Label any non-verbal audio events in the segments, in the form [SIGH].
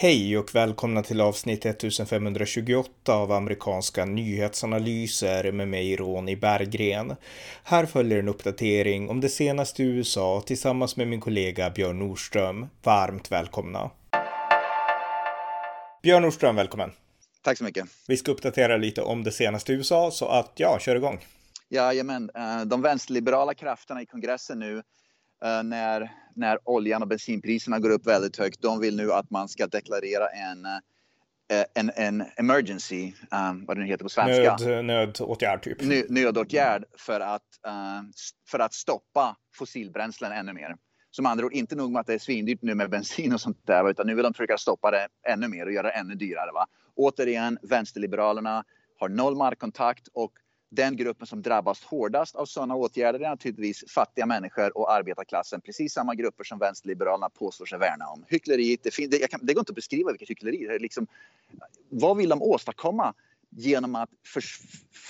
Hej och välkomna till avsnitt 1528 av amerikanska nyhetsanalyser med mig Ronny Berggren. Här följer en uppdatering om det senaste i USA tillsammans med min kollega Björn Nordström. Varmt välkomna! Björn Nordström, välkommen! Tack så mycket! Vi ska uppdatera lite om det senaste i USA, så att ja, kör igång! Jajamän, eh, de vänsterliberala krafterna i kongressen nu när, när oljan och bensinpriserna går upp väldigt högt. De vill nu att man ska deklarera en, eh, en, en emergency, um, vad det nu heter på svenska. Nöd, nödåtgärd typ. Nö, nödåtgärd för att, uh, för att stoppa fossilbränslen ännu mer. Som andra ord, inte nog med att det är svindyrt nu med bensin och sånt där, utan nu vill de försöka stoppa det ännu mer och göra det ännu dyrare. Va? Återigen, vänsterliberalerna har noll markkontakt och den gruppen som drabbas hårdast av sådana åtgärder är naturligtvis fattiga människor och arbetarklassen. Precis samma grupper som vänsterliberalerna påstår sig värna om. Hyckleriet, det, det, kan, det går inte att beskriva vilket hyckleri det är. Liksom, vad vill de åstadkomma genom att, för,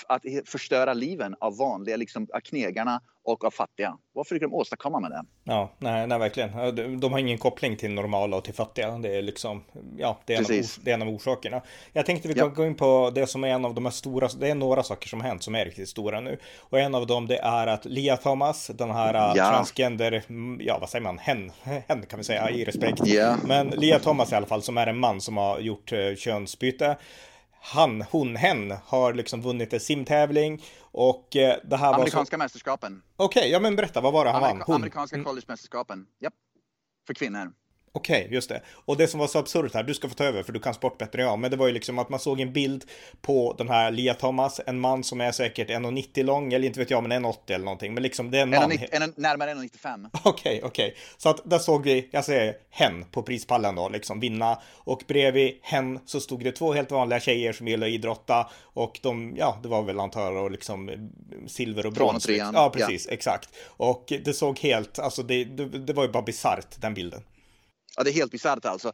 att förstöra liven av vanliga liksom, av knegarna och av fattiga. Vad försöker de åstadkomma med det? Ja, nej, nej verkligen. De, de har ingen koppling till normala och till fattiga. Det är liksom, ja, det är, en av, det är en av orsakerna. Jag tänkte vi kan ja. gå in på det som är en av de här stora, det är några saker som hänt som är riktigt stora nu. Och en av dem det är att Lia Thomas, den här ja. transgender, ja vad säger man, hen, hen kan vi säga i respekt. Ja. Men Lia Thomas i alla fall, som är en man som har gjort uh, könsbyte han, hon, hen har liksom vunnit en simtävling och eh, det här Amerikanska var så... mästerskapen. Okej, okay, ja men berätta, vad var det han Amerika vann? Amerikanska mm. collegemästerskapen, japp. För kvinnor. Okej, okay, just det. Och det som var så absurt här, du ska få ta över för du kan sport bättre än jag, men det var ju liksom att man såg en bild på den här Lia Thomas, en man som är säkert 1,90 lång, eller inte vet jag, men 1,80 eller någonting, men liksom det är en man. 1, en, närmare 1,95. Okej, okay, okej. Okay. Så att där såg vi, jag säger hen på prispallen då, liksom vinna. Och bredvid hen så stod det två helt vanliga tjejer som gillar att idrotta och de, ja, det var väl antar och liksom silver och brons. Och Ja, precis, ja. exakt. Och det såg helt, alltså det, det, det var ju bara bisarrt den bilden. Ja, det är helt bisarrt alltså.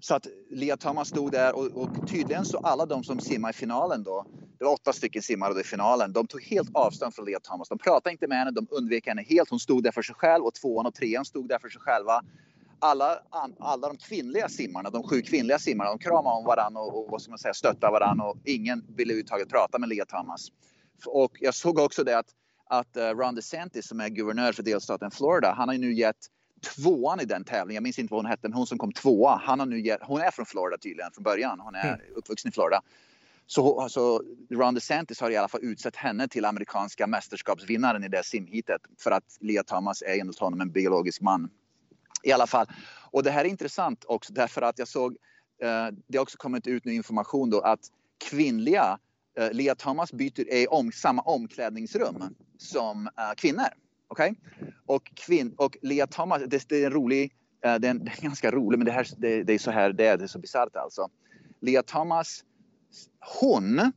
Så att Lia Thomas stod där och, och, tydligen så alla de som simmade i finalen då, det var åtta stycken simmare i finalen, de tog helt avstånd från Lia Thomas. De pratade inte med henne, de undvek henne helt. Hon stod där för sig själv och tvåan och trean stod där för sig själva. Alla, alla de kvinnliga simmarna, de sju kvinnliga simmarna, de kramade om varandra och, och vad ska man säga, stöttade varandra och ingen ville överhuvudtaget prata med Lia Thomas. Och jag såg också det att, att eh, Ron DeSantis som är guvernör för delstaten Florida, han har ju nu gett tvåan i den tävlingen. Jag minns inte vad hon hette, men hon som kom tvåa. Han har nu, hon är från Florida tydligen från början. Hon är mm. uppvuxen i Florida. Så alltså, Ron DeSantis har i alla fall utsett henne till amerikanska mästerskapsvinnaren i det simhitet för att Lia Thomas är enligt honom en biologisk man. I alla fall. Och det här är intressant också därför att jag såg, eh, det har också kommit ut nu information då att kvinnliga, eh, Lia Thomas byter, är i om, samma omklädningsrum som eh, kvinnor. Okej? Okay? Och, kvinn, och Lea Thomas, det, det är en rolig, uh, det, är en, [LAUGHS] det är ganska rolig, men det, här, det, det är så här det är, det är så bisarrt alltså. Lea Thomas, hon,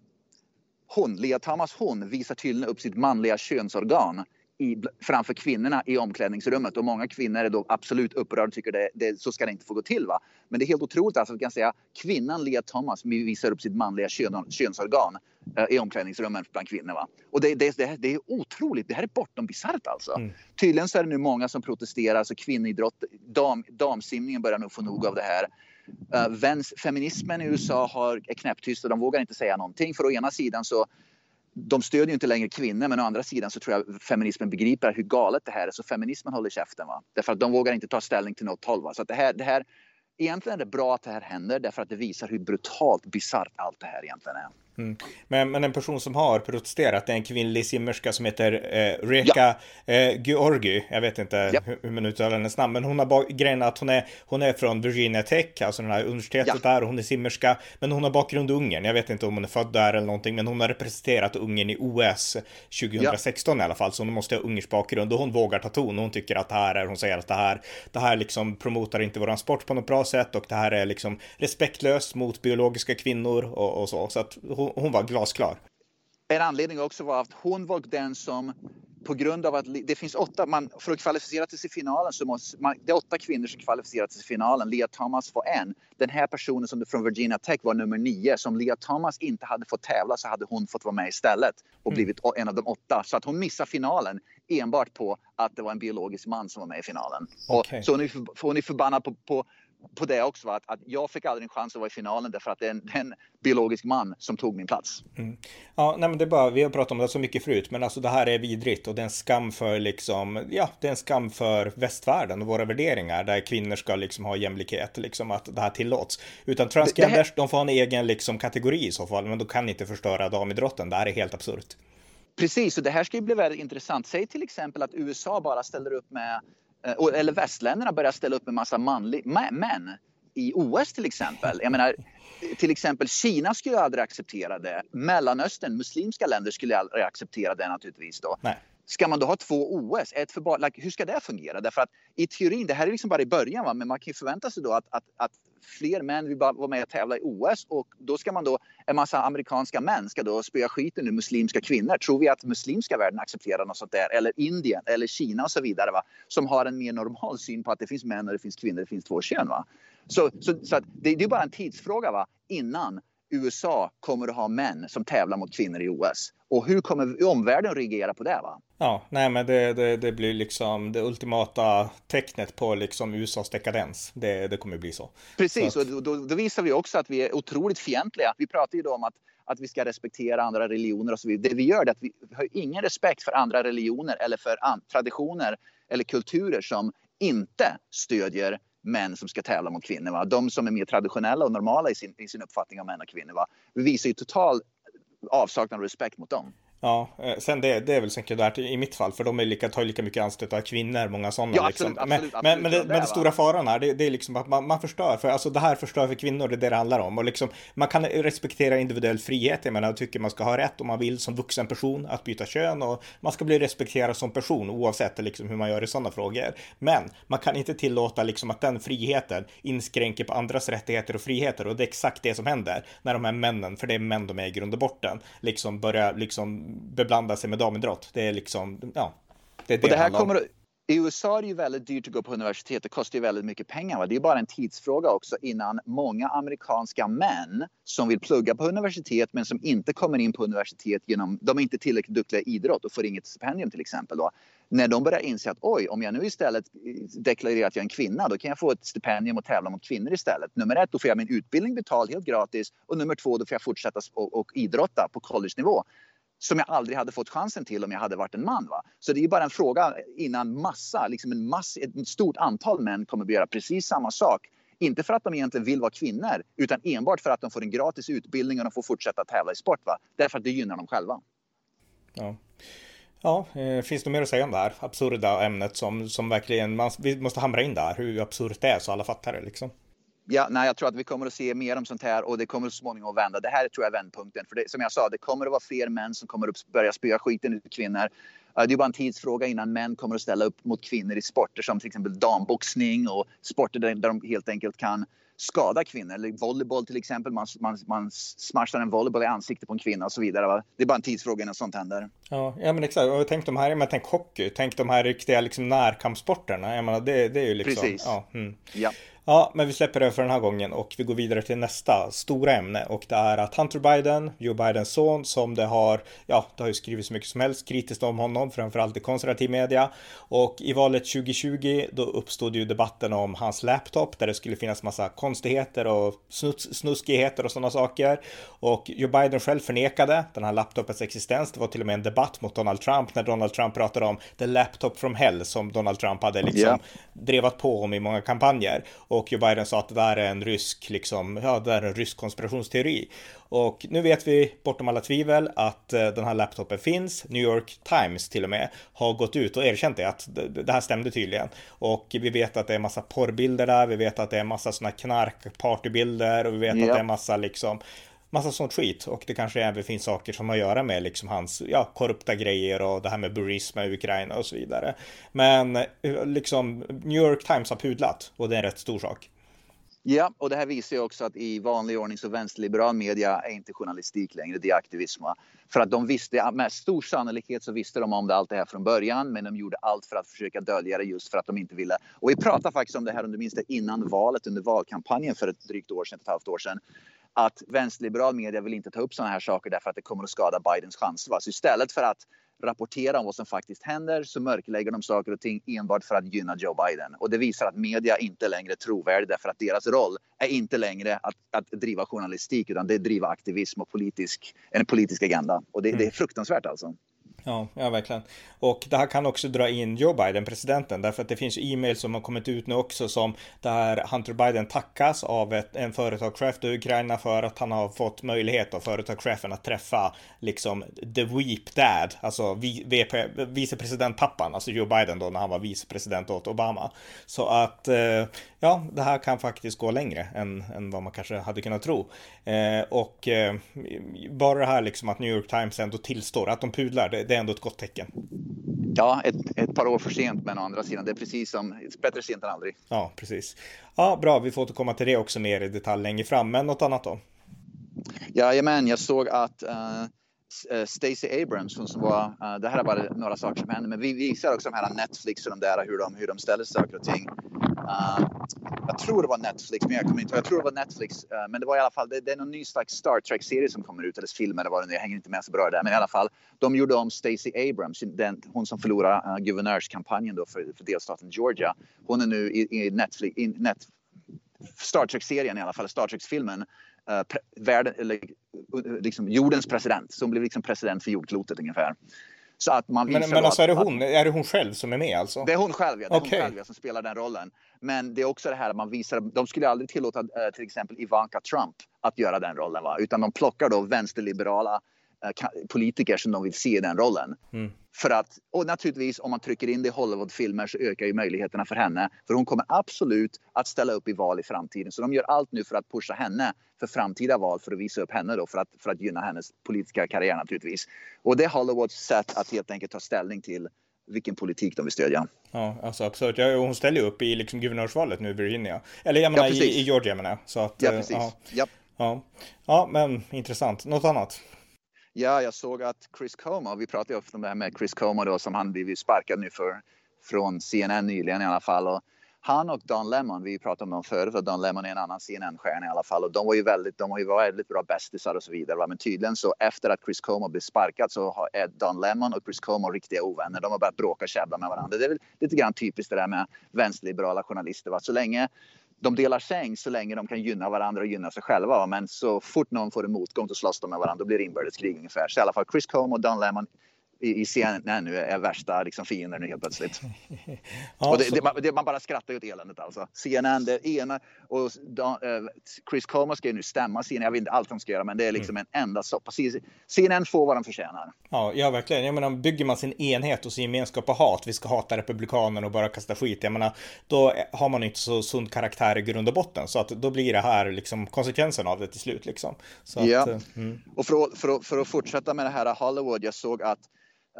hon, Lea Thomas hon visar tydligen upp sitt manliga könsorgan i, framför kvinnorna i omklädningsrummet och många kvinnor är då absolut upprörda och tycker det, det, så ska det inte få gå till. Va? Men det är helt otroligt alltså, att kan säga kvinnan Lea Thomas visar upp sitt manliga kön, könsorgan i omklädningsrummet bland kvinnor. Va? Och det, det, det, det är otroligt, det här är bortom bisarrt alltså. Mm. Tydligen så är det nu många som protesterar, alltså kvinnoidrott, dam, damsimningen börjar nog få nog av det här. Uh, väns, feminismen i USA har, är knäpptysta, de vågar inte säga någonting. För å ena sidan så de stödjer inte längre kvinnor men å andra sidan så tror jag feminismen begriper hur galet det här är så feminismen håller käften. Va? Därför att de vågar inte ta ställning till något håll. Va? Så det här, det här, egentligen är det bra att det här händer därför att det visar hur brutalt bisarrt allt det här egentligen är. Mm. Men, men en person som har protesterat är en kvinnlig simmerska som heter eh, Reka ja. eh, Georgi. Jag vet inte ja. hur, hur man uttalar hennes namn, men hon har grejen att hon är, hon är från Virginia Tech, alltså den här universitetet ja. där, och hon är simmerska, men hon har bakgrund i Ungern. Jag vet inte om hon är född där eller någonting, men hon har representerat Ungern i OS 2016 i alla fall, så hon måste ha ungersk bakgrund och hon vågar ta ton. Hon tycker att det här är, hon säger att det här, det här liksom promotar inte våran sport på något bra sätt och det här är liksom respektlöst mot biologiska kvinnor och, och så. Så att hon, hon, var glasklar. En anledning också var att hon var den som på grund av att det finns åtta, man, för att kvalificera sig till finalen så måste man, det är åtta kvinnor som kvalificerar sig till finalen. Lia Thomas var en. Den här personen som från Virginia Tech var nummer nio. Som Lia Thomas inte hade fått tävla så hade hon fått vara med istället och mm. blivit en av de åtta. Så att hon missade finalen enbart på att det var en biologisk man som var med i finalen. Okay. Och, så hon är, hon är förbannad på, på på det också. Att, att jag fick aldrig en chans att vara i finalen därför att det är en, en biologisk man som tog min plats. Mm. Ja, nej, men det är bara, vi har pratat om det så mycket förut, men alltså det här är vidrigt och det är en skam för liksom, ja, det är en skam för västvärlden och våra värderingar där kvinnor ska liksom ha jämlikhet, liksom att det här tillåts. Utan transgenders, här... de får ha en egen liksom kategori i så fall, men de kan inte förstöra damidrotten. Det här är helt absurt. Precis, och det här ska ju bli väldigt intressant. Säg till exempel att USA bara ställer upp med eller västländerna börjar ställa upp med massa manlig, män i OS till exempel. Jag menar, till exempel Kina skulle aldrig acceptera det. Mellanöstern, muslimska länder skulle aldrig acceptera det naturligtvis då. Nej. Ska man då ha två OS? Ett för bara, like, hur ska det fungera? Därför att i teorin, det här är liksom bara i början, va? men man kan ju förvänta sig då att, att, att fler män vill bara vara med och tävla i OS och då ska man då, en massa amerikanska män ska då spöa skiten ur muslimska kvinnor. Tror vi att muslimska världen accepterar något sånt där? Eller Indien eller Kina och så vidare va? Som har en mer normal syn på att det finns män och det finns kvinnor, det finns två kön va? Så, så, så det, det är bara en tidsfråga va? Innan USA kommer att ha män som tävlar mot kvinnor i OS. Och hur kommer omvärlden reagera på det? Va? Ja, nej men det, det, det blir liksom det ultimata tecknet på liksom USAs dekadens. Det, det kommer bli så. Precis, så att... och då, då, visar vi också att vi är otroligt fientliga. Vi pratar ju då om att, att vi ska respektera andra religioner och så vidare. Det vi gör är att vi har ingen respekt för andra religioner eller för traditioner eller kulturer som inte stödjer män som ska tävla mot kvinnor. Va? De som är mer traditionella och normala i sin, i sin uppfattning av män och kvinnor. Va? Vi visar ju total avsaknad av respekt mot dem. Ja, eh, sen det, det är väl sekundärt i mitt fall, för de är lika, tar lika mycket anstöt av kvinnor, många sådana. Ja, absolut, liksom. absolut, men, absolut, men, men, det, men den stora faran här, det, det, är liksom att man, man förstör, för alltså det här förstör för kvinnor, det är det det handlar om. Och liksom, man kan respektera individuell frihet, jag menar, jag tycker man ska ha rätt om man vill som vuxen person att byta kön och man ska bli respekterad som person oavsett liksom, hur man gör i sådana frågor. Men man kan inte tillåta liksom att den friheten inskränker på andras rättigheter och friheter och det är exakt det som händer när de här männen, för det är män de är i grund och botten, liksom börjar liksom beblanda sig med damidrott. Det är liksom, ja. Det, är det, och det här kommer, i USA är det ju väldigt dyrt att gå på universitet. Det kostar ju väldigt mycket pengar. Va? Det är bara en tidsfråga också innan många amerikanska män som vill plugga på universitet men som inte kommer in på universitet genom, de är inte tillräckligt duktiga i idrott och får inget stipendium till exempel. Då. När de börjar inse att oj, om jag nu istället deklarerar att jag är en kvinna, då kan jag få ett stipendium och tävla mot kvinnor istället. Nummer ett, då får jag min utbildning betald helt gratis och nummer två, då får jag fortsätta och, och idrotta på college-nivå som jag aldrig hade fått chansen till om jag hade varit en man. Va? Så det är bara en fråga innan massa, liksom en mass, ett stort antal män kommer att göra precis samma sak. Inte för att de egentligen vill vara kvinnor utan enbart för att de får en gratis utbildning och de får fortsätta tävla i sport. Va? Därför att det gynnar dem själva. Ja. Ja, eh, finns det mer att säga om det här absurda ämnet som, som verkligen, man, vi måste hamra in där, hur absurt det är så alla fattar det liksom ja, nej, jag tror att vi kommer att se mer om sånt här och det kommer så småningom att vända. Det här tror jag är vändpunkten. För det, som jag sa, det kommer att vara fler män som kommer att börja spöa skiten ur kvinnor. Det är bara en tidsfråga innan män kommer att ställa upp mot kvinnor i sporter som till exempel damboxning och sporter där, där de helt enkelt kan skada kvinnor. Eller volleyboll till exempel. Man, man, man smashar en volleyboll i ansiktet på en kvinna och så vidare. Va? Det är bara en tidsfråga innan sånt händer. Ja, ja men exakt. Och tänk de här, men tänk hockey. Tänk de här riktiga liksom, närkampsporterna. Jag menar, det, det är ju liksom... Precis. Ja, mm. ja. Ja, men vi släpper det för den här gången och vi går vidare till nästa stora ämne och det är att Hunter Biden, Joe Bidens son, som det har, ja, det har ju skrivits mycket som helst kritiskt om honom, framförallt i konservativ media. Och i valet 2020 då uppstod ju debatten om hans laptop där det skulle finnas massa konstigheter och snus snuskigheter och sådana saker. Och Joe Biden själv förnekade den här laptopens existens. Det var till och med en debatt mot Donald Trump när Donald Trump pratade om the laptop from hell som Donald Trump hade liksom yeah. drevat på om i många kampanjer. Och Joe Biden sa att det där är en rysk, liksom, ja, det är en rysk konspirationsteori. Och nu vet vi bortom alla tvivel att eh, den här laptopen finns. New York Times till och med har gått ut och erkänt det att det här stämde tydligen. Och vi vet att det är massa porrbilder där. Vi vet att det är massa sådana knarkpartybilder och vi vet yep. att det är massa liksom massa sånt skit och det kanske även finns saker som har att göra med liksom hans ja, korrupta grejer och det här med Burisma i Ukraina och så vidare. Men eh, liksom New York Times har pudlat och det är en rätt stor sak. Ja, och det här visar ju också att i vanlig ordning så vänsterliberal media är inte journalistik längre, det är aktivism. För att de visste, med stor sannolikhet så visste de om det, allt det här från början, men de gjorde allt för att försöka dölja det just för att de inte ville. Och vi pratade faktiskt om det här, om du minns det, innan valet, under valkampanjen för ett drygt år sedan, ett halvt år sedan att vänsterliberal media vill inte ta upp sådana här saker därför att det kommer att skada Bidens chanser. Så istället för att rapportera om vad som faktiskt händer så mörklägger de saker och ting enbart för att gynna Joe Biden. Och det visar att media inte längre är trovärdig därför att deras roll är inte längre att, att driva journalistik utan det är att driva aktivism och politisk, en politisk agenda. Och det, mm. det är fruktansvärt alltså. Ja, ja, verkligen. Och det här kan också dra in Joe Biden, presidenten, därför att det finns e-mail som har kommit ut nu också som där Hunter Biden tackas av ett, en företagschef i Ukraina för att han har fått möjlighet av företagschefen att träffa liksom the weep dad, alltså VP, vicepresidentpappan, alltså Joe Biden då när han var vicepresident åt Obama. Så att eh, ja, det här kan faktiskt gå längre än, än vad man kanske hade kunnat tro. Eh, och eh, bara det här liksom att New York Times ändå tillstår att de pudlar, det, det är ändå ett gott tecken. Ja, ett, ett par år för sent, men å andra sidan, det är precis som bättre sent än aldrig. Ja, precis. Ja, bra, vi får återkomma till det också mer i detalj längre fram, men något annat då? Jajamän, jag såg att uh, Eh, Stacey Abrams, hon som var, uh, det här är bara några saker som händer, men vi visar också de här Netflix och de där hur de, hur de ställer saker och ting. Uh, jag tror det var Netflix, men jag kommer inte Jag tror det var Netflix, uh, men det var i alla fall, det, det är någon ny slags Star Trek-serie som kommer ut, eller film eller vad det nu Jag hänger inte med så bra där, men i alla fall. De gjorde om Stacey Abrams, den, hon som förlorade uh, guvernörskampanjen då för, för delstaten Georgia. Hon är nu i, i Netflix, i Netflix Star Trek-serien i alla fall, Star Trek-filmen. Uh, världen, eller, liksom jordens president, som blev liksom president för jordklotet ungefär. Så att man men men alltså är det, hon, är det hon själv som är med alltså? Det är hon själv, ja. Det är okay. hon själv ja, som spelar den rollen. Men det är också det här att man visar, de skulle aldrig tillåta eh, till exempel Ivanka Trump att göra den rollen. Va? Utan de plockar då vänsterliberala eh, politiker som de vill se i den rollen. Mm. För att, och naturligtvis om man trycker in det i Hollywoodfilmer så ökar ju möjligheterna för henne. För hon kommer absolut att ställa upp i val i framtiden. Så de gör allt nu för att pusha henne för framtida val för att visa upp henne då för att, för att gynna hennes politiska karriär naturligtvis. Och det är Hollywoods sätt att helt enkelt ta ställning till vilken politik de vill stödja. Ja, alltså absurt. Ja, hon ställer ju upp i liksom guvernörsvalet nu i Virginia. Eller jag menar ja, i, i Georgia menar jag. Så att, ja, precis. Ja. Ja. ja, men intressant. Något annat? Ja, jag såg att Chris Como, vi pratade ju ofta om det här med Chris Como då som han blivit sparkad nu för från CNN nyligen i alla fall. Och han och Don Lemon, vi pratade om dem förut, och Don Lemon är en annan CNN-stjärna i alla fall och de var ju väldigt, de var ju väldigt bra bästisar och så vidare. Men tydligen så efter att Chris Como blev sparkad så är Don Lemon och Chris Como riktiga ovänner. De har börjat bråka och käbbla med varandra. Det är väl lite grann typiskt det där med vänsterliberala journalister. Va? Så länge de delar säng så länge de kan gynna varandra och gynna sig själva. Men så fort någon får en motgång så slåss de med varandra. Då blir det inbördeskrig ungefär. Så i alla fall Chris Como och Don Lemon i, i CNN nu är värsta liksom, fienden nu helt plötsligt. [LAUGHS] och det, det, man, det, man, bara skrattar åt eländet alltså. CNN, det ena och Don, uh, Chris Como ska ju nu stämma CNN. Jag vet inte allt de ska göra, men det är liksom mm. en enda soppa. CNN får vad de förtjänar. Ja, ja, verkligen. Jag menar, bygger man sin enhet och sin gemenskap på hat, vi ska hata republikanerna och bara kasta skit. Jag menar, då har man inte så sund karaktär i grund och botten, så att då blir det här liksom konsekvensen av det till slut liksom. Så ja, att, uh, mm. och för att, för, att, för att fortsätta med det här Hollywood, jag såg att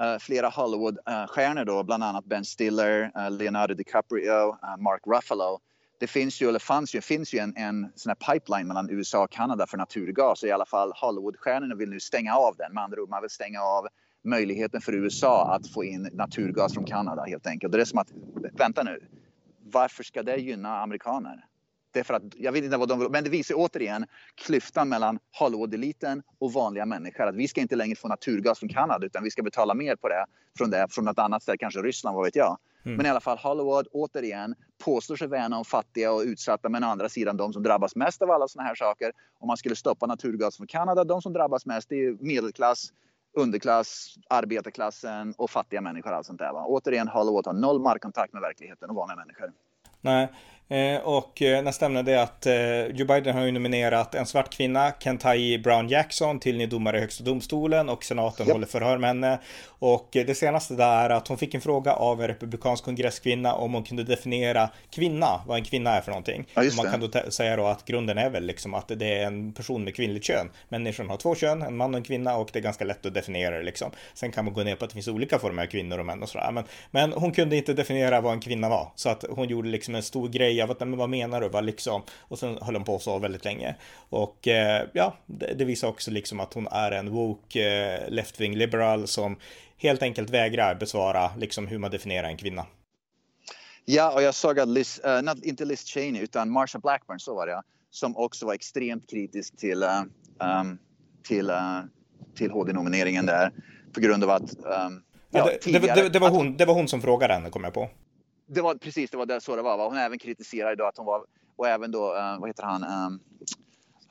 Eh, flera Hollywood-stjärnor då, bland annat Ben Stiller, eh, Leonardo DiCaprio, eh, Mark Ruffalo. Det finns ju, eller fanns ju, finns ju en, en sån här pipeline mellan USA och Kanada för naturgas. I alla fall Hollywood-stjärnorna vill nu stänga av den. Med andra ord, man vill stänga av möjligheten för USA att få in naturgas från Kanada helt enkelt. Det är som att, vänta nu, varför ska det gynna amerikaner? Det är för att, jag vet inte vad de vill, men det visar återigen klyftan mellan Hollywood-eliten och vanliga människor. Att vi ska inte längre få naturgas från Kanada utan vi ska betala mer på det från det, från något annat ställe, kanske Ryssland, vad vet jag. Mm. Men i alla fall Hollywood, återigen, påstår sig värna om fattiga och utsatta men å andra sidan de som drabbas mest av alla sådana här saker. Om man skulle stoppa naturgas från Kanada, de som drabbas mest det är medelklass, underklass, arbetarklassen och fattiga människor. Allt sånt där, va? Återigen, Hollywood har noll markkontakt med verkligheten och vanliga människor. Nej, Eh, och eh, nästa ämne är att eh, Joe Biden har ju nominerat en svart kvinna, Kentai Brown Jackson, till ny domare i högsta domstolen och senaten yep. håller förhör med henne. Och det senaste där är att hon fick en fråga av en republikansk kongresskvinna om hon kunde definiera kvinna, vad en kvinna är för någonting. Ja, man kan då säga då att grunden är väl liksom att det är en person med kvinnligt kön. Människan har två kön, en man och en kvinna och det är ganska lätt att definiera det liksom. Sen kan man gå ner på att det finns olika former av kvinnor och män och sådär. Men, men hon kunde inte definiera vad en kvinna var. Så att hon gjorde liksom en stor grej av att, men vad menar du, vad liksom? Och sen höll hon på så väldigt länge. Och eh, ja, det, det, visar också liksom att hon är en woke eh, left-wing liberal som helt enkelt vägrar besvara liksom hur man definierar en kvinna. Ja, och jag såg att Liz, uh, not, inte Liz Cheney utan Marsha Blackburn, så var det som också var extremt kritisk till, um, till, uh, till HD-nomineringen där på grund av att um, Ja, det, det, det, det, var hon, det var hon som frågade henne, kom jag på. Det var precis, det var det, så det var. Va? Hon även kritiserade då att hon var, och även då, uh, vad heter han, um,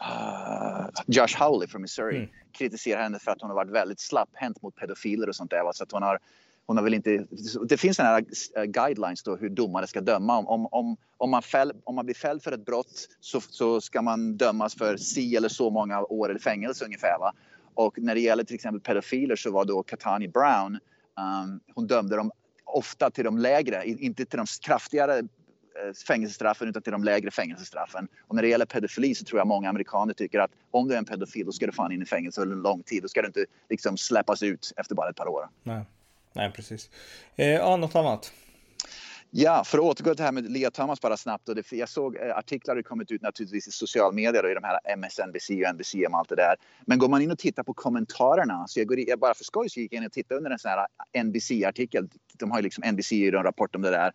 uh, Josh Howley från Missouri mm. kritiserar henne för att hon har varit väldigt slapphänt mot pedofiler och sånt där. Va? Så att hon har, hon har väl inte, det finns sådana här uh, guidelines då hur domare ska döma. Om, om, om, om, man, fäll, om man blir fälld för ett brott så, så ska man dömas för si eller så många år i fängelse ungefär. Va? Och när det gäller till exempel pedofiler så var då Katani Brown Um, hon dömde dem ofta till de lägre, inte till de kraftigare eh, fängelsestraffen utan till de lägre fängelsestraffen. Och när det gäller pedofili så tror jag många amerikaner tycker att om du är en pedofil då ska du fan in i fängelse under lång tid. Då ska du inte liksom släppas ut efter bara ett par år. Nej, Nej precis. Eh, ja, något annat? Ja, för att återgå till det här med Lea Thomas bara snabbt. Och det, jag såg eh, artiklar har kommit ut naturligtvis i sociala medier och i de här MSNBC och NBC och allt det där. Men går man in och tittar på kommentarerna, så jag, går in, jag bara för skojs gick jag in och tittade under en sån här eh, NBC-artikel. De har ju liksom NBC i en rapport om det där.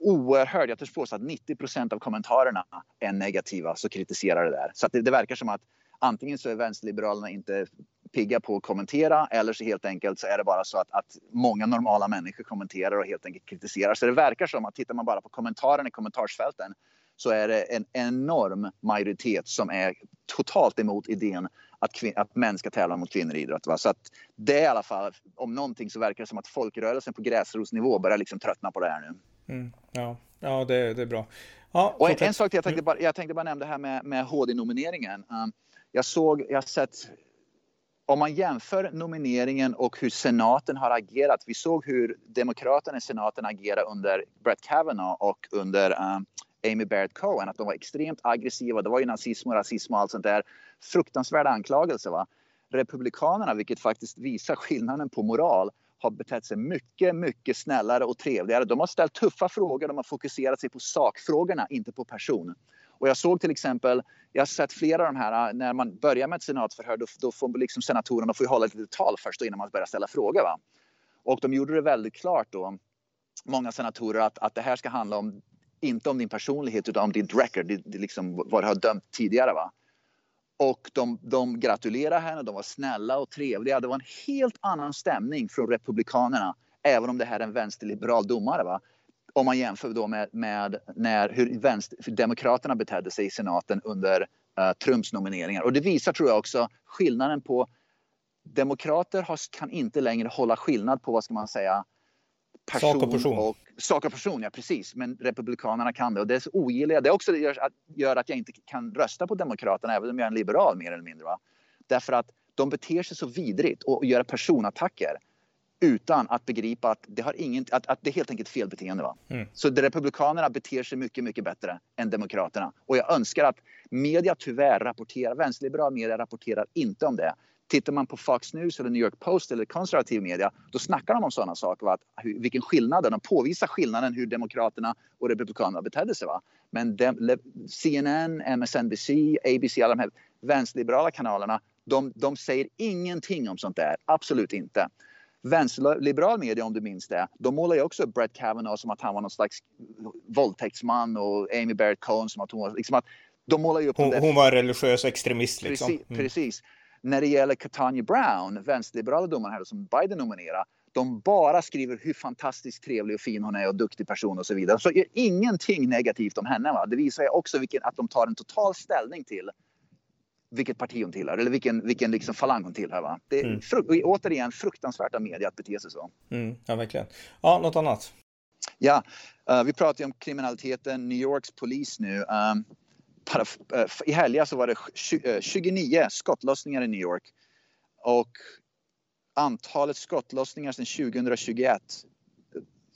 Oerhört, jag törs påstå att 90% av kommentarerna är negativa, så kritiserar det där. Så det, det verkar som att antingen så är vänsterliberalerna inte pigga på att kommentera eller så helt enkelt så är det bara så att, att många normala människor kommenterar och helt enkelt kritiserar. Så det verkar som att tittar man bara på kommentarerna i kommentarsfälten så är det en enorm majoritet som är totalt emot idén att, att män ska tävla mot kvinnor i idrott. Va? Så att det är i alla fall, om någonting så verkar det som att folkrörelsen på gräsrotsnivå börjar liksom tröttna på det här nu. Mm, ja, ja det, det är bra. Ja, och en, en, sak till, jag tänkte mm. bara, jag tänkte bara nämna det här med, med HD-nomineringen. Um, jag såg, jag har sett om man jämför nomineringen och hur senaten har agerat. Vi såg hur demokraterna i senaten agerade under Brett Kavanaugh och under um, Amy Barrett Cohen. Att de var extremt aggressiva. Det var ju nazism och rasism och allt sånt där. Fruktansvärda anklagelser. Va? Republikanerna, vilket faktiskt visar skillnaden på moral, har betett sig mycket, mycket snällare och trevligare. De har ställt tuffa frågor. De har fokuserat sig på sakfrågorna, inte på person. Och jag såg till exempel, jag har sett flera av de här, äh, när man börjar med ett senatsförhör då, då får liksom senatorerna får hålla ett litet tal först innan man börjar ställa frågor. Va? Och de gjorde det väldigt klart då, många senatorer, att, att det här ska handla om, inte om din personlighet utan om ditt record, det, det liksom, vad du har dömt tidigare. Va? Och de, de gratulerade henne, de var snälla och trevliga. Det var en helt annan stämning från Republikanerna, även om det här är en vänsterliberal domare. Va? Om man jämför då med, med när, hur, vänster, Demokraterna betedde sig i senaten under uh, Trumps nomineringar. Och det visar tror jag också skillnaden på Demokrater har, kan inte längre hålla skillnad på vad ska man säga person sak och person. Och, sak och person, ja precis. Men Republikanerna kan det och det ogilliga. Det också gör att, gör att jag inte kan rösta på Demokraterna även om jag är en liberal mer eller mindre. Va? Därför att de beter sig så vidrigt och, och gör personattacker utan att begripa att det, har ingen, att, att det är helt enkelt fel beteende. Va? Mm. Så de Republikanerna beter sig mycket, mycket bättre än Demokraterna. Och jag önskar att media tyvärr rapporterar, vänsterliberal media rapporterar inte om det. Tittar man på Fox News eller New York Post eller konservativ media, då snackar de om sådana saker. Va? Att, vilken skillnad, de påvisar skillnaden hur Demokraterna och Republikanerna betedde sig. Va? Men de, CNN, MSNBC, ABC, alla de här vänsterliberala kanalerna, de, de säger ingenting om sånt där. Absolut inte. Vänsterliberal media, om du minns det, de målar ju också Brett Kavanaugh som att han var någon slags våldtäktsman och Amy Barrett Cohen som att hon var... Liksom att de målar ju upp hon, hon var religiös extremist liksom. Precis. Mm. precis. När det gäller Katanya Brown, vänsterliberala domaren här som Biden nominerar, de bara skriver hur fantastiskt trevlig och fin hon är och duktig person och så vidare. Så ingenting negativt om henne. Va? Det visar ju också vilken, att de tar en total ställning till vilket parti hon tillhör eller vilken, vilken liksom falang hon tillhör. Va? Det är mm. fruk återigen fruktansvärt av media att bete sig så. Mm, ja, verkligen. Ja, något annat? Ja, uh, vi pratar ju om kriminaliteten. New Yorks polis nu. Um, para, uh, I helgen så var det 29 eh, skottlossningar i New York. Och antalet skottlossningar sedan 2021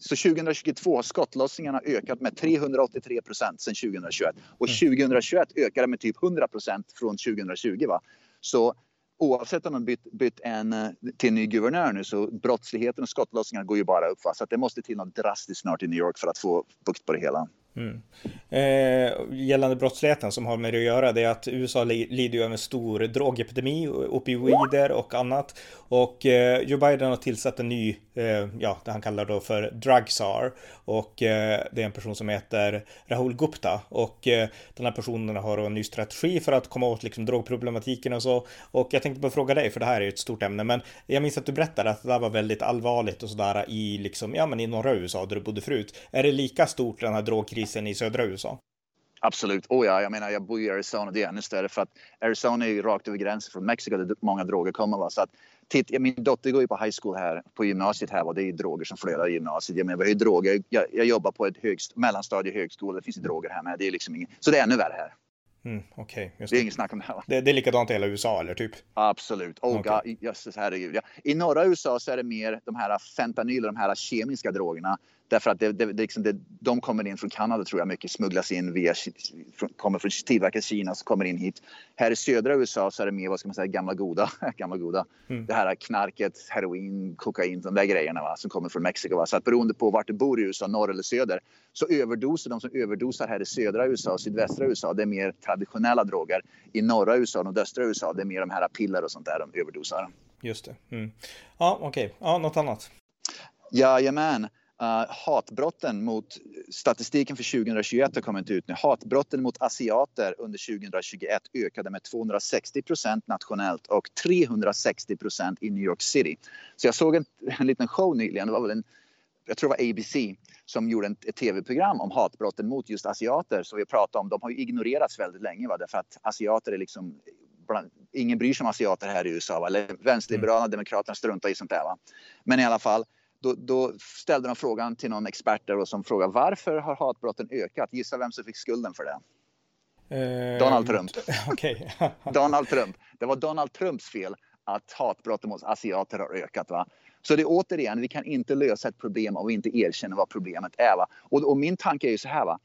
så 2022 har skottlossningarna ökat med 383 procent sedan 2021 och 2021 mm. ökade med typ 100 procent från 2020. Va? Så oavsett om de bytt, bytt en eh, till ny guvernör nu så brottsligheten och skottlossningarna går ju bara upp. Va? Så det måste till något drastiskt snart i New York för att få bukt på det hela. Mm. Eh, gällande brottsligheten som har med det att göra, det är att USA lider ju av en stor drogepidemi, opioider och annat. Och eh, Joe Biden har tillsatt en ny, eh, ja, det han kallar då för drugsar. Och eh, det är en person som heter Rahul Gupta. Och eh, den här personen har en ny strategi för att komma åt liksom drogproblematiken och så. Och jag tänkte bara fråga dig, för det här är ju ett stort ämne, men jag minns att du berättade att det där var väldigt allvarligt och sådär i liksom, ja men i norra USA där du bodde förut. Är det lika stort den här drogkrisen i södra USA? Absolut. Oh ja, jag menar jag bor i Arizona, det är ännu större för att Arizona är ju rakt över gränsen från Mexiko där många droger kommer. Va? Så att, titt, min dotter går ju på high school här, på gymnasiet här och det är droger som flödar i gymnasiet. Jag menar, vi har ju droger. Jag, jag jobbar på ett högst, mellanstadie högskola, det finns ju droger här med. Det är liksom ingen, så det är ännu värre här. Mm, okay, det. det är inget snack om det här. Det, det, är likadant i hela USA eller typ? Absolut. Oh, okay. jösses herregud. Ja. I norra USA så är det mer de här fentanyl, de här kemiska drogerna. Därför att det, det, det, liksom det, de kommer in från Kanada tror jag mycket, smugglas in via, kommer från tillverkas Kina, så kommer in hit. Här i södra USA så är det mer, vad ska man säga, gamla goda, [LAUGHS] gamla goda. Mm. Det här knarket, heroin, kokain, de där grejerna va, som kommer från Mexiko. Va? Så att beroende på vart du bor i USA, norr eller söder, så överdosar de som överdosar här i södra USA och sydvästra USA, det är mer traditionella droger. I norra USA och nordöstra USA, det är mer de här piller och sånt där de överdosar. Just det. Mm. Ja, okej. Okay. Ja, något annat? Jajamän. Uh, hatbrotten mot statistiken för 2021 har kommit ut nu. Hatbrotten mot asiater under 2021 ökade med 260 procent nationellt och 360 procent i New York City. Så jag såg en, en liten show nyligen, det var väl en, jag tror det var ABC som gjorde en, ett tv-program om hatbrotten mot just asiater. Så vi pratade om, de har ju ignorerats väldigt länge va? därför att asiater är liksom bland, ingen bryr sig om asiater här i USA. Va? Eller vänsterliberala mm. demokraterna struntar i sånt där. Va? Men i alla fall då, då, ställde de frågan till någon expert där som frågade varför har hatbrotten ökat? Gissa vem som fick skulden för det? Uh, Donald Trump. [LAUGHS] Okay. [LAUGHS] Donald Trump. Det var Donald Trumps fel att hatbrotten mot asiater har ökat. Va? Så det är återigen, vi kan inte lösa ett problem om vi inte erkänner vad problemet är. Va? Och, och min tanke är ju så här. Va?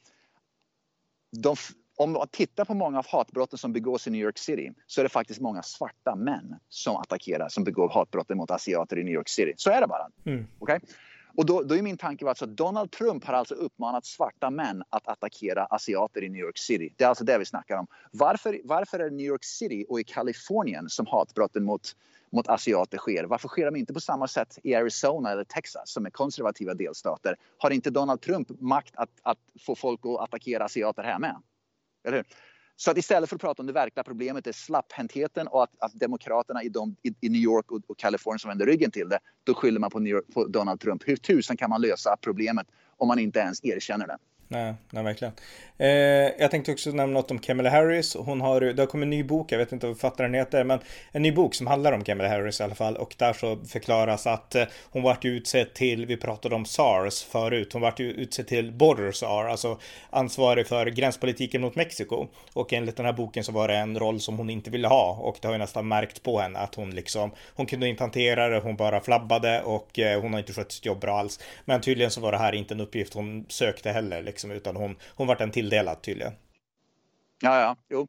De, om man tittar på många av hatbrotten som begås i New York City så är det faktiskt många svarta män som attackerar, som begår hatbrotten mot asiater i New York City. Så är det bara. Mm. Okay? Och då, då är min tanke alltså att Donald Trump har alltså uppmanat svarta män att attackera asiater i New York City. Det är alltså det vi snackar om. Varför, varför är det New York City och i Kalifornien som hatbrotten mot, mot asiater sker? Varför sker de inte på samma sätt i Arizona eller Texas som är konservativa delstater? Har inte Donald Trump makt att, att få folk att attackera asiater här med? Eller hur? Så att istället för att prata om det verkliga problemet är slapphäntheten och att, att demokraterna i, de, i, i New York och, och Kalifornien som vänder ryggen till det, då skyller man på, York, på Donald Trump. Hur tusan kan man lösa problemet om man inte ens erkänner det? Nej, nej verkligen. Eh, jag tänkte också nämna något om Kamala Harris. Hon har, det har kommit en ny bok, jag vet inte vad författaren heter, men en ny bok som handlar om Kamala Harris i alla fall. Och där så förklaras att eh, hon vart utsedd till, vi pratade om SARS förut, hon vart utsedd till Border SAR, alltså ansvarig för gränspolitiken mot Mexiko. Och enligt den här boken så var det en roll som hon inte ville ha och det har ju nästan märkt på henne att hon liksom, hon kunde inte hantera det, hon bara flabbade och eh, hon har inte skött sitt jobb bra alls. Men tydligen så var det här inte en uppgift hon sökte heller. Liksom liksom, utan hon, hon vart en tilldelad tydligen. Ja, ja, jo.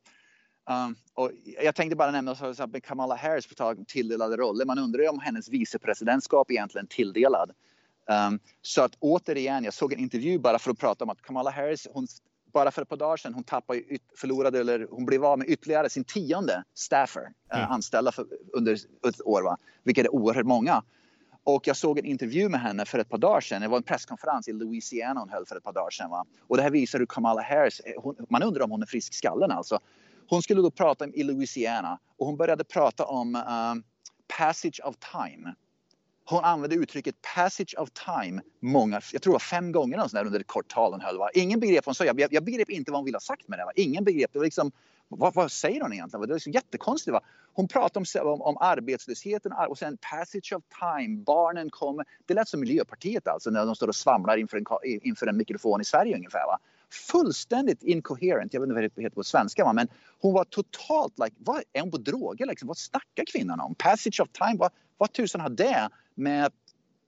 Um, och jag tänkte bara nämna så att Kamala Harris på tal om tilldelade roller. Man undrar ju om hennes vicepresidentskap egentligen tilldelad. Um, så att återigen, jag såg en intervju bara för att prata om att Kamala Harris, hon, bara för ett par dagar sedan, hon tappade, förlorade eller hon blev av med ytterligare sin tionde staffer, uh, mm. anställda för, under ett år, va? vilket är oerhört många. Och jag såg en intervju med henne för ett par dagar sedan. Det var en presskonferens i Louisiana hon höll för ett par dagar sedan. Va? Och det här visar hur Kamala Harris, eh, hon, man undrar om hon är frisk skallen alltså. Hon skulle då prata i Louisiana och hon började prata om um, passage of time. Hon använde uttrycket passage of time många, jag tror det var fem gånger där under ett kort tal hon höll. Va? Ingen begrep vad hon sa. Jag, jag begrep inte vad hon ville ha sagt med det. Va? Ingen begrep. Det var liksom, vad, vad, säger hon egentligen? Det är så jättekonstigt. Va? Hon pratar om, om, om arbetslösheten och sen passage of time, barnen kommer. Det lät som Miljöpartiet alltså när de står och svamlar inför en, inför en mikrofon i Sverige ungefär. Va? Fullständigt incoherent, jag vet inte vad det heter på svenska va? men hon var totalt like, vad, är hon på droger liksom? Vad snackar kvinnan om? Passage of time, vad, vad tusan har det med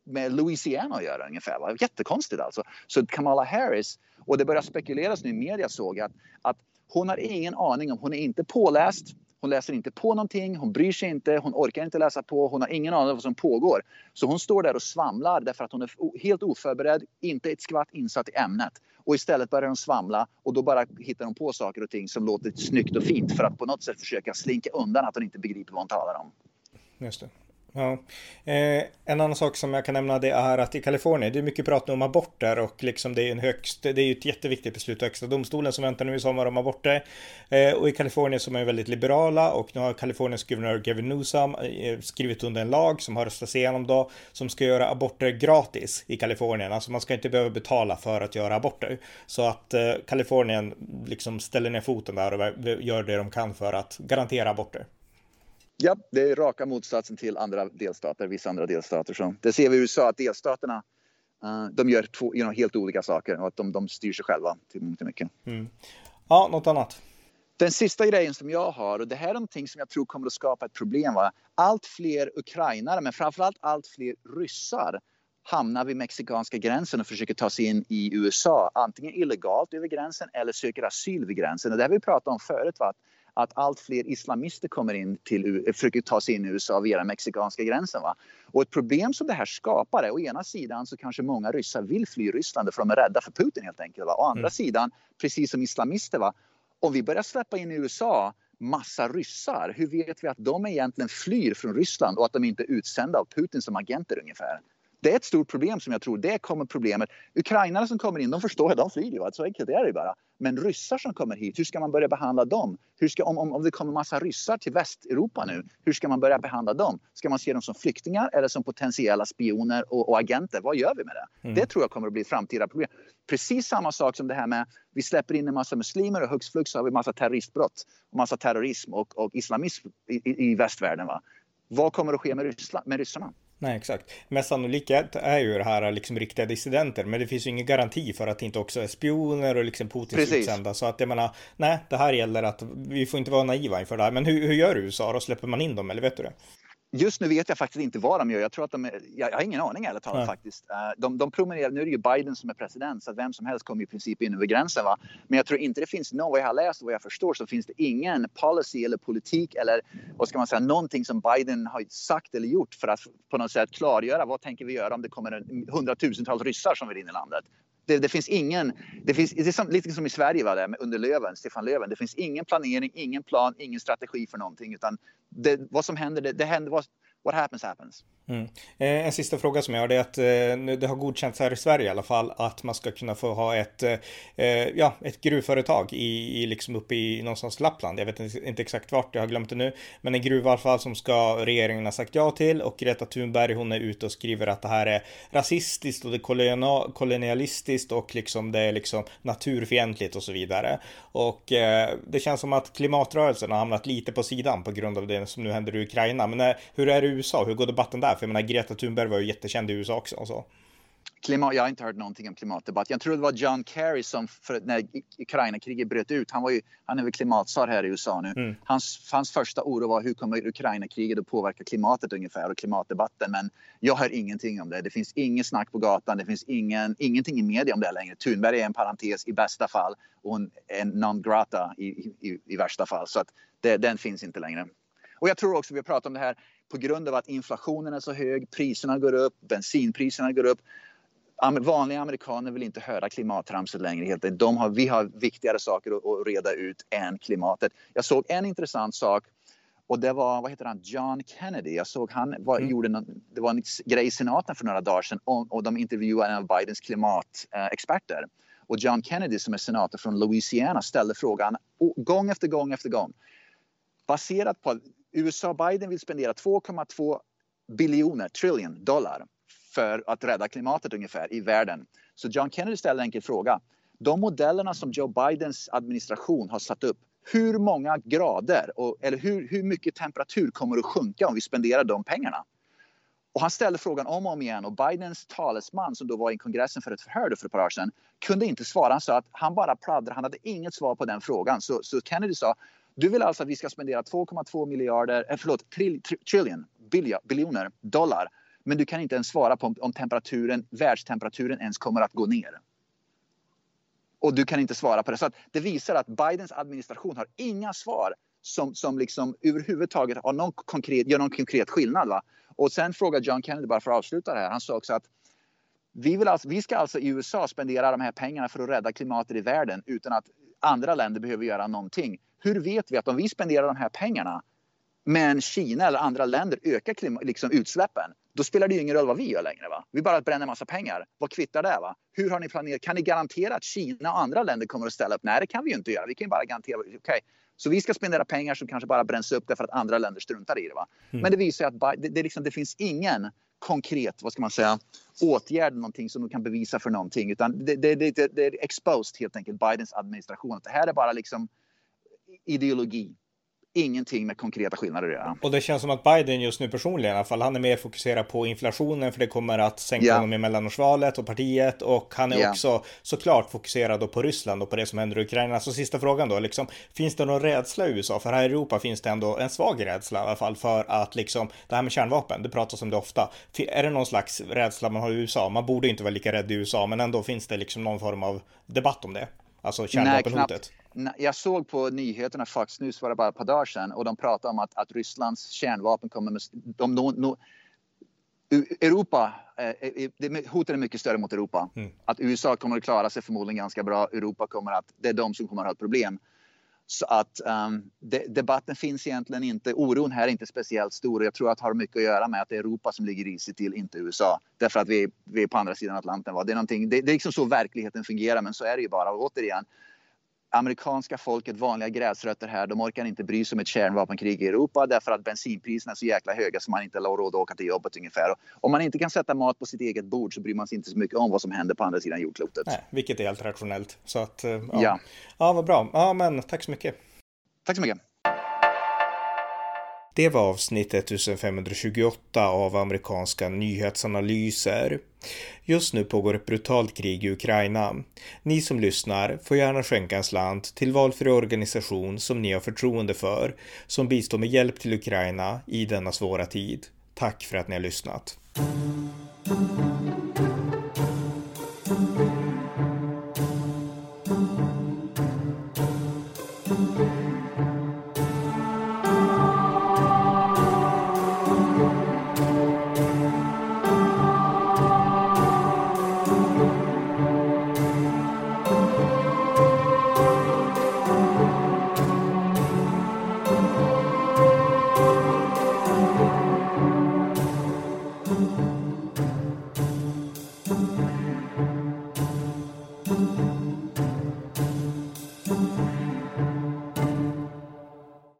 med Louisiana att göra ungefär. Va? Jättekonstigt alltså. Så Kamala Harris, och det börjar spekuleras nu i media såg jag att, att hon har ingen aning om, hon är inte påläst, hon läser inte på någonting, hon bryr sig inte, hon orkar inte läsa på, hon har ingen aning om vad som pågår. Så hon står där och svamlar därför att hon är helt oförberedd, inte ett skvatt insatt i ämnet. Och istället börjar hon svamla och då bara hittar hon på saker och ting som låter snyggt och fint för att på något sätt försöka slinka undan att hon inte begriper vad hon talar om. Just det. Ja. Eh, en annan sak som jag kan nämna det är att i Kalifornien, det är mycket prat om aborter och liksom det är en högst, det är ju ett jätteviktigt beslut högsta domstolen som väntar nu i sommar om aborter. Eh, och i Kalifornien som är väldigt liberala och nu har Kaliforniens guvernör Gavin Newsom eh, skrivit under en lag som har röstats igenom då som ska göra aborter gratis i Kalifornien. Alltså man ska inte behöva betala för att göra aborter. Så att eh, Kalifornien liksom ställer ner foten där och gör det de kan för att garantera aborter. Ja, det är raka motsatsen till andra delstater, vissa andra delstater. Så det ser vi i USA att delstaterna uh, de gör två, you know, helt olika saker och att de, de styr sig själva till mångt mycket. Mm. Ja, något annat? Den sista grejen som jag har, och det här är någonting som jag tror kommer att skapa ett problem. Va? Allt fler ukrainare, men framförallt allt fler ryssar hamnar vid mexikanska gränsen och försöker ta sig in i USA. Antingen illegalt över gränsen eller söker asyl vid gränsen. Och det har vi pratat om förut. Va? Att allt fler islamister kommer in till, försöker ta sig in i USA via den mexikanska gränsen. Va? Och ett problem som det här skapar är å ena sidan så kanske många ryssar vill fly Ryssland för de är rädda för Putin helt enkelt. Va? Å andra mm. sidan, precis som islamister, va? om vi börjar släppa in i USA massa ryssar, hur vet vi att de egentligen flyr från Ryssland och att de inte är utsända av Putin som agenter ungefär? Det är ett stort problem som jag tror, det kommer problemet. Ukrainarna som kommer in, de förstår att de flyr ju, så enkelt är det bara. Men ryssar som kommer hit, hur ska man börja behandla dem? Hur ska, om, om, om det kommer massa ryssar till Västeuropa nu, hur ska man börja behandla dem? Ska man se dem som flyktingar eller som potentiella spioner och, och agenter? Vad gör vi med det? Mm. Det tror jag kommer att bli ett framtida problem. Precis samma sak som det här med vi släpper in en massa muslimer och hux flux har vi massa terroristbrott och massa terrorism och, och islamism i, i, i västvärlden. Va? Vad kommer att ske med, Ryssland, med ryssarna? Nej, exakt. Mest sannolikhet är ju det här liksom riktiga dissidenter, men det finns ju ingen garanti för att det inte också är spioner och liksom Putins Precis. utsända. Så att jag menar, nej, det här gäller att vi får inte vara naiva inför det här. Men hur, hur gör USA då? Släpper man in dem eller vet du det? Just nu vet jag faktiskt inte vad de gör. Jag tror att de är, jag har ingen aning ärligt talat faktiskt. Eh, de, de promenerar, nu är det ju Biden som är president så att vem som helst kommer i princip in över gränsen. Va? Men jag tror inte det finns någon, vad jag har läst och vad jag förstår så finns det ingen policy eller politik eller vad ska man säga, någonting som Biden har sagt eller gjort för att på något sätt klargöra vad tänker vi göra om det kommer hundratusentals ryssar som vill in i landet. Det, det, finns ingen, det, finns, det är som, lite som i Sverige var det, under Löven, Stefan Löven. Det finns ingen planering, ingen plan, ingen strategi för någonting. Utan det, vad som händer, det, det händer, vad, what happens happens. Mm. Eh, en sista fråga som jag har det är att eh, det har godkänts här i Sverige i alla fall att man ska kunna få ha ett, eh, eh ja, ett gruvföretag i, i liksom uppe i någonstans Lappland. Jag vet inte, exakt vart, jag har glömt det nu. Men en gruva i alla fall som ska regeringen ha sagt ja till och Greta Thunberg hon är ute och skriver att det här är rasistiskt och det är kolonialistiskt och liksom det är liksom naturfientligt och så vidare. Och eh, det känns som att klimatrörelsen har hamnat lite på sidan på grund av det som nu händer i Ukraina. Men eh, hur är det USA? Hur går debatten där? För jag menar, Greta Thunberg var ju jättekänd i USA också. Så. Klimat, jag har inte hört någonting om klimatdebatt. Jag tror det var John Kerry som för, när Ukraina-kriget bröt ut, han, var ju, han är väl klimatsar här i USA nu. Mm. Hans, hans första oro var hur kommer Ukraina-kriget att påverka klimatet ungefär och klimatdebatten. Men jag hör ingenting om det. Det finns inget snack på gatan, det finns ingen, ingenting i media om det längre. Thunberg är en parentes i bästa fall och hon är non grata i, i, i värsta fall. Så att det, den finns inte längre. Och jag tror också, vi har pratat om det här, på grund av att inflationen är så hög, priserna går upp, bensinpriserna går upp. Vanliga amerikaner vill inte höra klimattramset längre. Helt. De har, vi har viktigare saker att, reda ut än klimatet. Jag såg en intressant sak och det var, vad heter han, John Kennedy. Jag såg han var, mm. gjorde någon, det var en grej i senaten för några dagar sedan och, och de intervjuade en av Bidens klimatexperter. Och John Kennedy som är senator från Louisiana ställde frågan gång efter gång efter gång. Baserat på USA Biden vill spendera 2,2 biljoner, trillion dollar för att rädda klimatet ungefär i världen. Så John Kennedy ställde en enkel fråga. De modellerna som Joe Bidens administration har satt upp, hur många grader och, eller hur, hur mycket temperatur kommer att sjunka om vi spenderar de pengarna? Och han ställde frågan om och om igen och Bidens talesman som då var i kongressen för ett förhör för ett par år sedan kunde inte svara. Han sa att han bara pladdrade, han hade inget svar på den frågan. Så, så Kennedy sa du vill alltså att vi ska spendera 2,2 miljarder, eh, förlåt, tri, tri, trillion, biljoner dollar. Men du kan inte ens svara på om temperaturen, världstemperaturen ens kommer att gå ner. Och du kan inte svara på det. Så det visar att Bidens administration har inga svar som, som liksom överhuvudtaget har någon konkret, gör någon konkret skillnad. Va? Och sen frågar John Kennedy, bara för att avsluta det här, han sa också att vi, vill alltså, vi ska alltså i USA spendera de här pengarna för att rädda klimatet i världen utan att andra länder behöver göra någonting. Hur vet vi att om vi spenderar de här pengarna men Kina eller andra länder ökar liksom utsläppen, då spelar det ju ingen roll vad vi gör längre. Va? Vi bara bränner massa pengar. Vad kvittar det? Va? Hur har ni planerat? Kan ni garantera att Kina och andra länder kommer att ställa upp? Nej, det kan vi ju inte göra. Vi kan ju bara garantera. Okay. Så vi ska spendera pengar som kanske bara bränns upp därför att andra länder struntar i det. Va? Mm. Men det visar att det, det, liksom, det finns ingen konkret, vad ska man säga, åtgärd, någonting som de kan bevisa för någonting. Utan det, det, det, det är exposed helt enkelt, Bidens administration. Det här är bara liksom ideologi ingenting med konkreta skillnader att göra. Och det känns som att Biden just nu personligen i alla fall, han är mer fokuserad på inflationen för det kommer att sänka yeah. honom i mellanårsvalet och partiet och han är yeah. också såklart fokuserad på Ryssland och på det som händer i Ukraina. Så sista frågan då, liksom, finns det någon rädsla i USA? För här i Europa finns det ändå en svag rädsla i alla fall för att liksom det här med kärnvapen, det pratas om det ofta. Är det någon slags rädsla man har i USA? Man borde inte vara lika rädd i USA, men ändå finns det liksom någon form av debatt om det. Alltså kärnvapenhotet jag såg på nyheterna, Fox News var det bara ett par dagar sedan och de pratade om att, att Rysslands kärnvapen kommer med, de, no, no, Europa, eh, hotet är mycket större mot Europa. Mm. Att USA kommer att klara sig förmodligen ganska bra. Europa kommer att, det är de som kommer att ha ett problem. Så att um, de, debatten finns egentligen inte. Oron här är inte speciellt stor. Jag tror att det har mycket att göra med att det är Europa som ligger risigt till, inte USA. Därför att vi, vi är på andra sidan Atlanten. Va? Det, är det, det är liksom så verkligheten fungerar, men så är det ju bara. Och återigen, amerikanska folket, vanliga gräsrötter här, de orkar inte bry sig om ett kärnvapenkrig i Europa därför att bensinpriserna är så jäkla höga så man inte har råd att åka till jobbet ungefär. Om man inte kan sätta mat på sitt eget bord så bryr man sig inte så mycket om vad som händer på andra sidan jordklotet. Nej, vilket är helt rationellt. Så att, ja. Ja, ja vad bra. Ja, men tack så mycket. Tack så mycket. Det var avsnitt 1528 av amerikanska nyhetsanalyser. Just nu pågår ett brutalt krig i Ukraina. Ni som lyssnar får gärna skänka en slant till valfri organisation som ni har förtroende för, som bistår med hjälp till Ukraina i denna svåra tid. Tack för att ni har lyssnat.